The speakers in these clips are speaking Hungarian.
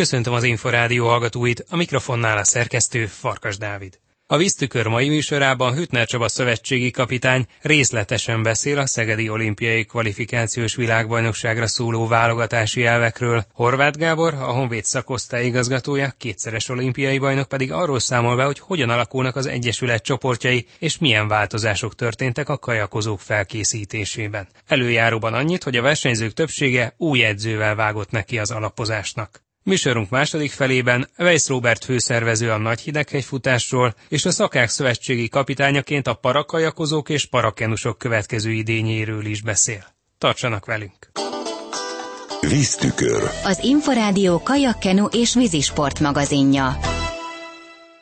Köszöntöm az Inforádió hallgatóit, a mikrofonnál a szerkesztő Farkas Dávid. A víztükör mai műsorában Hütner Csaba szövetségi kapitány részletesen beszél a Szegedi olimpiai kvalifikációs világbajnokságra szóló válogatási elvekről. Horváth Gábor, a Honvéd szakosztály igazgatója, kétszeres olimpiai bajnok pedig arról számol be, hogy hogyan alakulnak az Egyesület csoportjai, és milyen változások történtek a kajakozók felkészítésében. Előjáróban annyit, hogy a versenyzők többsége új edzővel vágott neki az alapozásnak. Műsorunk második felében Weiss Robert főszervező a nagy hideghegyfutásról és a szakák szövetségi kapitányaként a parakajakozók és parakenusok következő idényéről is beszél. Tartsanak velünk! Víztükör. Az Inforádió kajakkenu és vízisport magazinja.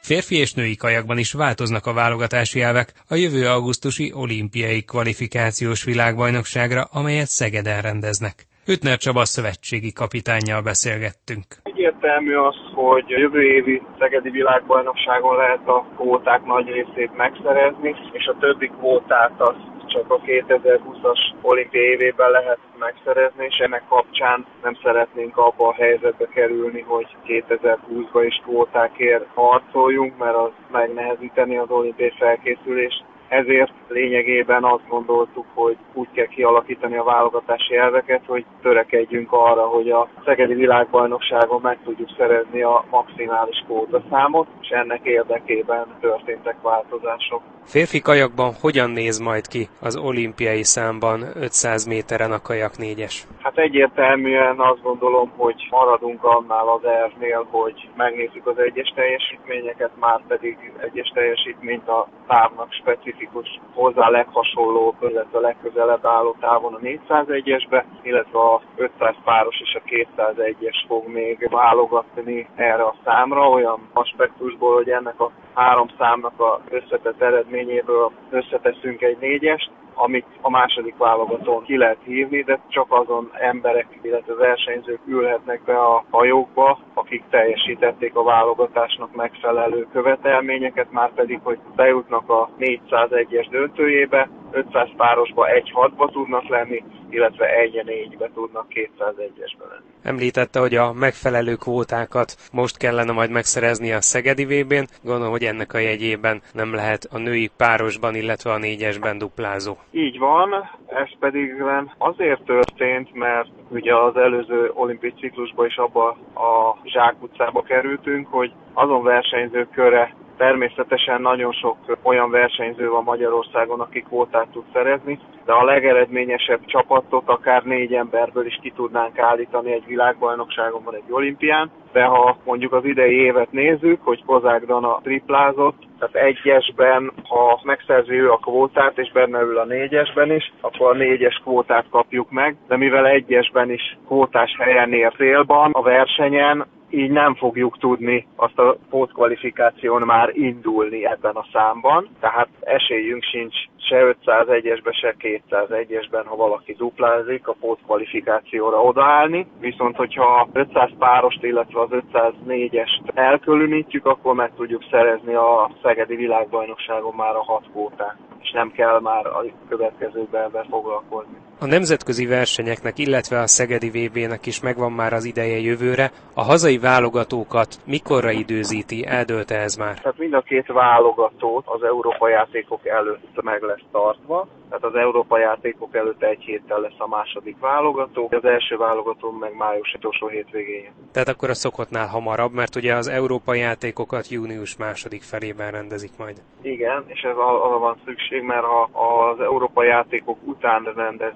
Férfi és női kajakban is változnak a válogatási elvek a jövő augusztusi olimpiai kvalifikációs világbajnokságra, amelyet Szegeden rendeznek. Ütner Csaba szövetségi kapitánnyal beszélgettünk. Egyértelmű az, hogy a jövő évi Szegedi világbajnokságon lehet a kvóták nagy részét megszerezni, és a többi kvótát az csak a 2020-as olimpiai évében lehet megszerezni, és ennek kapcsán nem szeretnénk abba a helyzetbe kerülni, hogy 2020-ban is kvótákért harcoljunk, mert az megnehezíteni az olimpiai felkészülést ezért lényegében azt gondoltuk, hogy úgy kell kialakítani a válogatási elveket, hogy törekedjünk arra, hogy a Szegedi világbajnokságon meg tudjuk szerezni a maximális számot, és ennek érdekében történtek változások. Férfi kajakban hogyan néz majd ki az olimpiai számban 500 méteren a kajak négyes? Hát egyértelműen azt gondolom, hogy maradunk annál az ervnél, hogy megnézzük az egyes teljesítményeket, már pedig egyes teljesítményt a távnak specifikus, hozzá leghasonló, illetve a legközelebb álló távon a 401-esbe, illetve a 500 páros és a 201-es fog még válogatni erre a számra, olyan aspektusból, hogy ennek a három számnak a összetett eredményéből összeteszünk egy négyest, amit a második válogatón ki lehet hívni, de csak azon emberek, illetve versenyzők ülhetnek be a hajókba, akik teljesítették a válogatásnak megfelelő követelményeket, már pedig, hogy bejutnak a 401-es döntőjébe, 500 párosba egy 6 tudnak lenni, illetve egy 4-be tudnak 201-esbe lenni. Említette, hogy a megfelelő kvótákat most kellene majd megszerezni a Szegedi VB-n. Gondolom, hogy ennek a jegyében nem lehet a női párosban, illetve a négyesben duplázó. Így van, ez pedig azért történt, mert ugye az előző olimpiai ciklusban is abba a zsákutcába kerültünk, hogy azon versenyzők köre Természetesen nagyon sok olyan versenyző van Magyarországon, aki kvótát tud szerezni, de a legeredményesebb csapatot akár négy emberből is ki tudnánk állítani egy világbajnokságon vagy egy olimpián, de ha mondjuk az idei évet nézzük, hogy Kozák Dana triplázott, tehát egyesben, ha megszerzi ő a kvótát, és benne ül a négyesben is, akkor a négyes kvótát kapjuk meg, de mivel egyesben is kvótás helyen ér célban a versenyen, így nem fogjuk tudni azt a pótkvalifikáción már indulni ebben a számban, tehát esélyünk sincs se 501-esbe, se 201-esben, ha valaki duplázik, a pótkvalifikációra odaállni, viszont hogyha 500 párost, illetve az 504-est elkülönítjük, akkor meg tudjuk szerezni a Szegedi világbajnokságon már a hat kvótát, és nem kell már a következőben foglalkozni. A nemzetközi versenyeknek, illetve a Szegedi VB-nek is megvan már az ideje jövőre. A hazai válogatókat mikorra időzíti? Eldőlte ez már? Tehát mind a két válogatót az Európa játékok előtt meg lesz tartva. Tehát az Európa játékok előtt egy héttel lesz a második válogató, az első válogató meg május utolsó hétvégén. Tehát akkor a szokottnál hamarabb, mert ugye az Európa játékokat június második felében rendezik majd. Igen, és ez arra van szükség, mert ha az Európa játékok után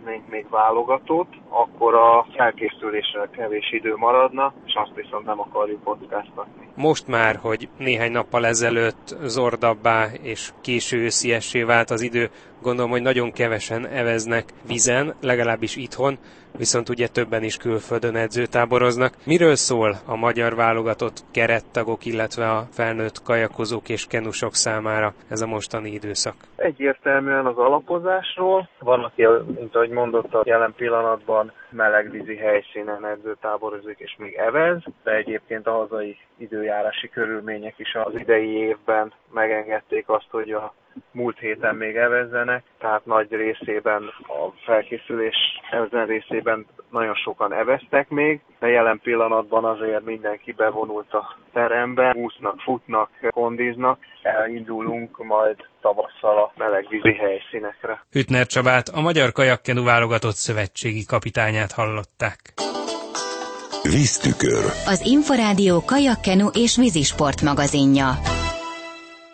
rendeznénk még válogatót, akkor a felkészülésre kevés idő maradna, és azt viszont nem akarjuk kockáztatni. Most már, hogy néhány nappal ezelőtt zordabbá és késő ősziessé vált az idő, gondolom, hogy nagyon kevesen eveznek vizen, legalábbis itthon, viszont ugye többen is külföldön edzőtáboroznak. Miről szól a magyar válogatott kerettagok, illetve a felnőtt kajakozók és kenusok számára ez a mostani időszak? Egyértelműen az alapozásról. Van, aki, mint ahogy mondott, a jelen pillanatban melegvízi helyszínen edzőtáborozik és még evez, de egyébként a hazai időjárási körülmények is az idei évben megengedték azt, hogy a múlt héten még evezzenek, tehát nagy részében a felkészülés ezen részében nagyon sokan eveztek még, de jelen pillanatban azért mindenki bevonult a terembe, úsznak, futnak, kondiznak, elindulunk majd tavasszal a melegvízi helyszínekre. Hütner Csabát, a Magyar Kajakkenu válogatott szövetségi kapitányát hallották. Víztükör. Az Inforádió kajakkenu és vízisport magazinja.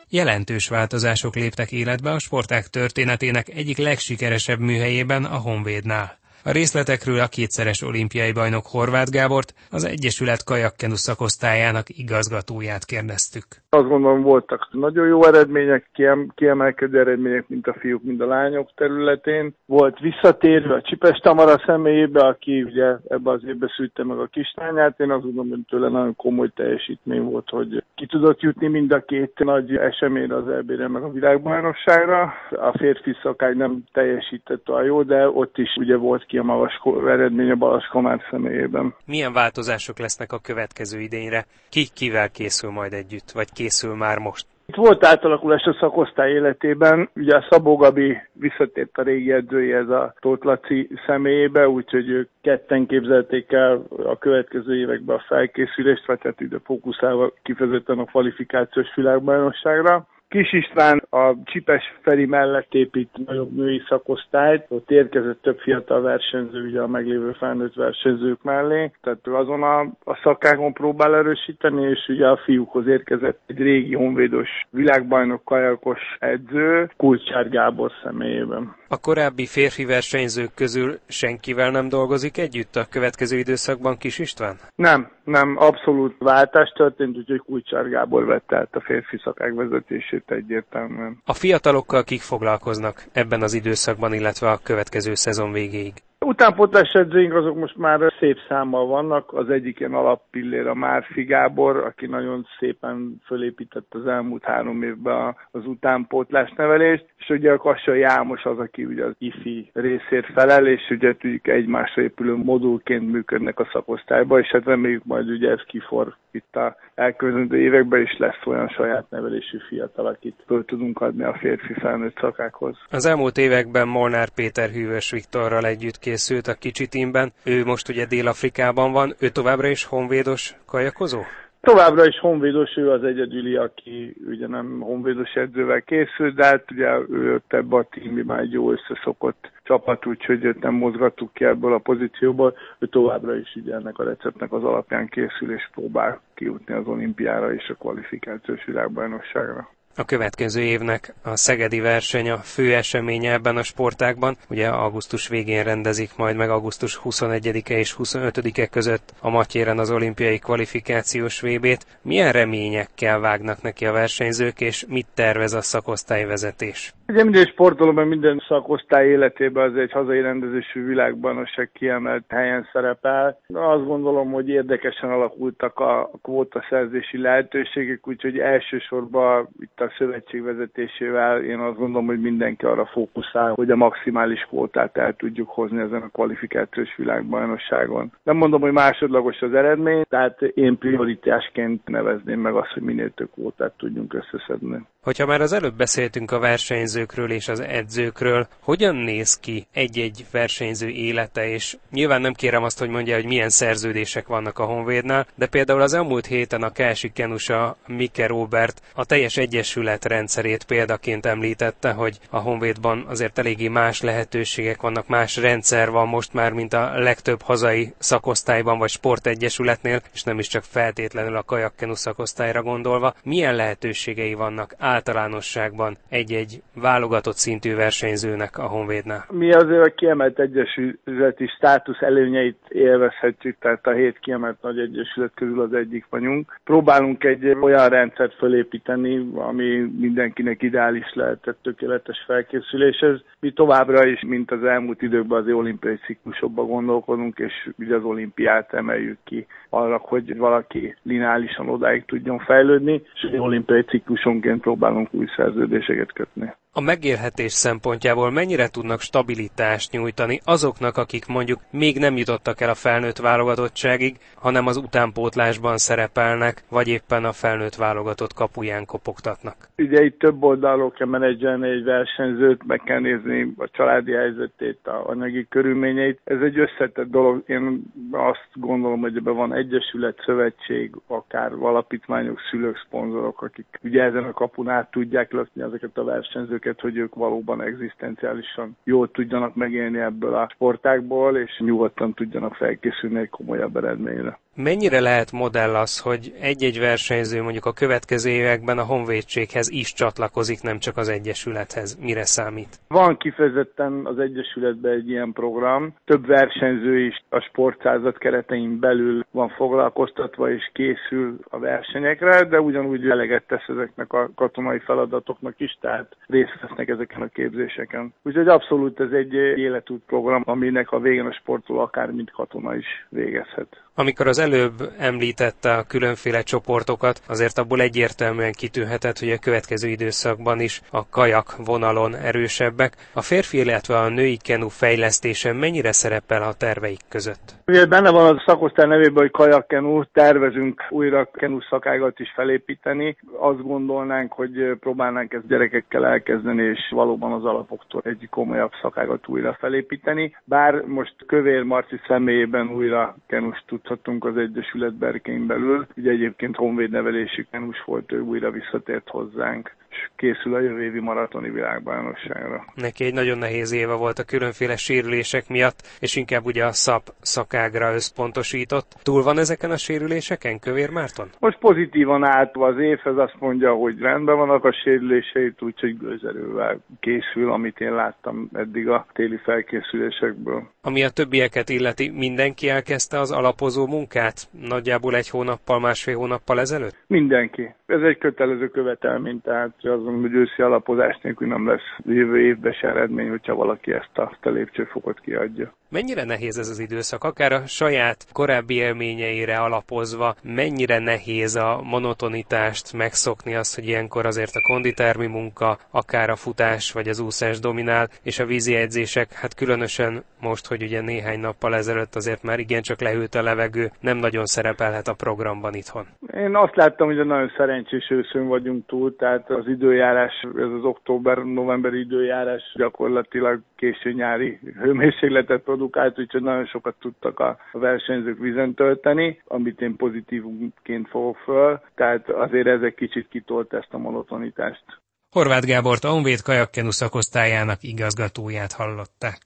Jelentős változások léptek életbe a sporták történetének egyik legsikeresebb műhelyében, a Honvédnál. A részletekről a kétszeres olimpiai bajnok Horváth Gábort, az Egyesület kajakkenu szakosztályának igazgatóját kérdeztük. Azt gondolom voltak nagyon jó eredmények, kiem, kiemelkedő eredmények, mint a fiúk, mint a lányok területén. Volt visszatérve a Csipes Tamara személyébe, aki ugye ebbe az évbe szűlte meg a kislányát. Én azt gondolom, hogy tőle nagyon komoly teljesítmény volt, hogy ki tudott jutni mind a két nagy eseményre, az eb meg a világbajnokságra. A férfi szakály nem teljesített olyan jó, de ott is ugye volt ki a magas eredmény a Balas Komár személyében. Milyen változások lesznek a következő idényre? Ki kivel készül majd együtt, vagy készül már most? Itt volt átalakulás a szakosztály életében, ugye a Szabó Gabi visszatért a régi edzőjéhez a Tóth Laci személyébe, úgyhogy ők ketten képzelték el a következő években a felkészülést, vagy hát ide fókuszálva kifejezetten a kvalifikációs világbajnokságra. Kis István a Csipes Feri mellett épít nagyobb női szakosztályt, ott érkezett több fiatal versenyző ugye a meglévő felnőtt versenyzők mellé, tehát azon a, a szakágon próbál erősíteni, és ugye a fiúkhoz érkezett egy régi honvédos világbajnok kajakos edző, Kulcsár Gábor személyében. A korábbi férfi versenyzők közül senkivel nem dolgozik együtt a következő időszakban, Kis István? Nem, nem, abszolút váltás történt, úgyhogy Kulcsár Gábor vette át a férfi szakák vezetését egyértelműen. A fiatalokkal kik foglalkoznak ebben az időszakban, illetve a következő szezon végéig? Utánpótlás edzőink azok most már szép számmal vannak. Az egyik ilyen alappillér a Márfi Gábor, aki nagyon szépen fölépített az elmúlt három évben az utánpótlás nevelést, és ugye a Kassai Jámos az, aki ugye az IFI részért felel, és ugye tudjuk egymásra épülő modulként működnek a szakosztályban, és hát reméljük majd ugye ez kifor itt a elkövetkező években is lesz olyan saját nevelésű fiatal, akit föl tudunk adni a férfi felnőtt szakákhoz. Az elmúlt években Molnár Péter Hűvös Viktorral együtt készült a kicsi tímben. Ő most ugye Dél-Afrikában van, ő továbbra is honvédos kajakozó? Továbbra is honvédos, ő az egyedüli, aki ugye nem honvédos edzővel készült, de hát ugye ő jött ebbe a tímbe egy jó összeszokott csapat, úgyhogy őt nem mozgattuk ki ebből a pozícióból. Ő továbbra is ugye ennek a receptnek az alapján készül és próbál kijutni az olimpiára és a kvalifikációs világbajnokságra. A következő évnek a szegedi verseny a fő eseménye ebben a sportákban. Ugye augusztus végén rendezik majd meg augusztus 21-e és 25-e között a Matyéren az olimpiai kvalifikációs VB-t. Milyen reményekkel vágnak neki a versenyzők, és mit tervez a szakosztályvezetés? Ugye minden sportolóban, minden szakosztály életében az egy hazai rendezésű világbajnokság kiemelt helyen szerepel. Azt gondolom, hogy érdekesen alakultak a kvóta szerzési lehetőségek, úgyhogy elsősorban itt a szövetség vezetésével én azt gondolom, hogy mindenki arra fókuszál, hogy a maximális kvótát el tudjuk hozni ezen a kvalifikációs világbajnokságon. Nem mondom, hogy másodlagos az eredmény, tehát én prioritásként nevezném meg azt, hogy minél több kvótát tudjunk összeszedni. Hogyha már az előbb beszéltünk a versenyzőkről és az edzőkről, hogyan néz ki egy-egy versenyző élete, és nyilván nem kérem azt, hogy mondja, hogy milyen szerződések vannak a Honvédnál, de például az elmúlt héten a Kelsi Kenusa Mike Robert a teljes egyesület rendszerét példaként említette, hogy a Honvédban azért eléggé más lehetőségek vannak, más rendszer van most már, mint a legtöbb hazai szakosztályban vagy sportegyesületnél, és nem is csak feltétlenül a kajakkenu szakosztályra gondolva. Milyen lehetőségei vannak általánosságban egy-egy válogatott szintű versenyzőnek a Honvédnál? Mi azért a kiemelt egyesületi státusz előnyeit élvezhetjük, tehát a hét kiemelt nagy egyesület közül az egyik vagyunk. Próbálunk egy olyan rendszert fölépíteni, ami mindenkinek ideális lehetett tökéletes felkészüléshez. Mi továbbra is, mint az elmúlt időkben az olimpiai ciklusokban gondolkodunk, és ugye az olimpiát emeljük ki arra, hogy valaki lineálisan odáig tudjon fejlődni, és olimpiai ciklusonként próbálunk új szerződéseket kötni. A megélhetés szempontjából mennyire tudnak stabilitást nyújtani azoknak, akik mondjuk még nem jutottak el a felnőtt válogatottságig, hanem az utánpótlásban szerepelnek, vagy éppen a felnőtt válogatott kapuján kopogtatnak? Ugye itt több oldalról kell menedzselni egy versenyzőt, meg kell nézni a családi helyzetét, a anyagi körülményeit. Ez egy összetett dolog. Én azt gondolom, hogy ebben van egyesület, szövetség, akár alapítványok, szülők, szponzorok, akik ugye ezen a kapun át tudják lökni ezeket a versenyzőket, hogy ők valóban egzisztenciálisan jól tudjanak megélni ebből a sportákból, és nyugodtan tudjanak felkészülni egy komolyabb eredményre. Mennyire lehet modell az, hogy egy-egy versenyző mondjuk a következő években a honvédséghez is csatlakozik, nem csak az Egyesülethez? Mire számít? Van kifejezetten az Egyesületben egy ilyen program. Több versenyző is a sportszázat keretein belül van foglalkoztatva és készül a versenyekre, de ugyanúgy eleget tesz ezeknek a katonai feladatoknak is, tehát részt vesznek ezeken a képzéseken. Úgyhogy abszolút ez egy életút program, aminek a végén a sportoló akár mint katona is végezhet. Amikor az előbb említette a különféle csoportokat, azért abból egyértelműen kitűnhetett, hogy a következő időszakban is a kajak vonalon erősebbek. A férfi, illetve a női kenu fejlesztése mennyire szerepel a terveik között? Ugye benne van a szakosztály nevében, hogy kajak kenu, tervezünk újra kenu szakágat is felépíteni. Azt gondolnánk, hogy próbálnánk ezt gyerekekkel elkezdeni, és valóban az alapoktól egy komolyabb szakágat újra felépíteni. Bár most Kövér Marci személyében újra kenus tud tudhattunk az Egyesület berkein belül. Ugye egyébként honvéd nevelésük kenus volt, ő újra visszatért hozzánk készül a jövő évi maratoni világbajnokságra. Neki egy nagyon nehéz éve volt a különféle sérülések miatt, és inkább ugye a szap szakágra összpontosított. Túl van ezeken a sérüléseken, Kövér Márton? Most pozitívan állt az évhez, azt mondja, hogy rendben vannak a sérüléseit, úgyhogy gőzerővel készül, amit én láttam eddig a téli felkészülésekből. Ami a többieket illeti, mindenki elkezdte az alapozó munkát nagyjából egy hónappal, másfél hónappal ezelőtt? Mindenki. Ez egy kötelező követelmény, tehát azt mondom, hogy őszi alapozás nélkül nem lesz jövő évben se eredmény, hogyha valaki ezt a, ezt a lépcsőfokot kiadja. Mennyire nehéz ez az időszak, akár a saját korábbi élményeire alapozva, mennyire nehéz a monotonitást megszokni azt, hogy ilyenkor azért a konditermi munka, akár a futás vagy az úszás dominál, és a vízi edzések, hát különösen most, hogy ugye néhány nappal ezelőtt azért már igencsak lehűlt a levegő, nem nagyon szerepelhet a programban itthon. Én azt láttam, hogy nagyon szerencsés őszön vagyunk túl, tehát az időjárás, ez az október-novemberi időjárás gyakorlatilag késő nyári hőmérsékletet produkált, úgyhogy nagyon sokat tudtak a versenyzők vizen tölteni, amit én pozitívumként fogok föl, tehát azért ez egy kicsit kitolt ezt a monotonitást. Horváth Gábort a Honvéd kajakkenu szakosztályának igazgatóját hallották.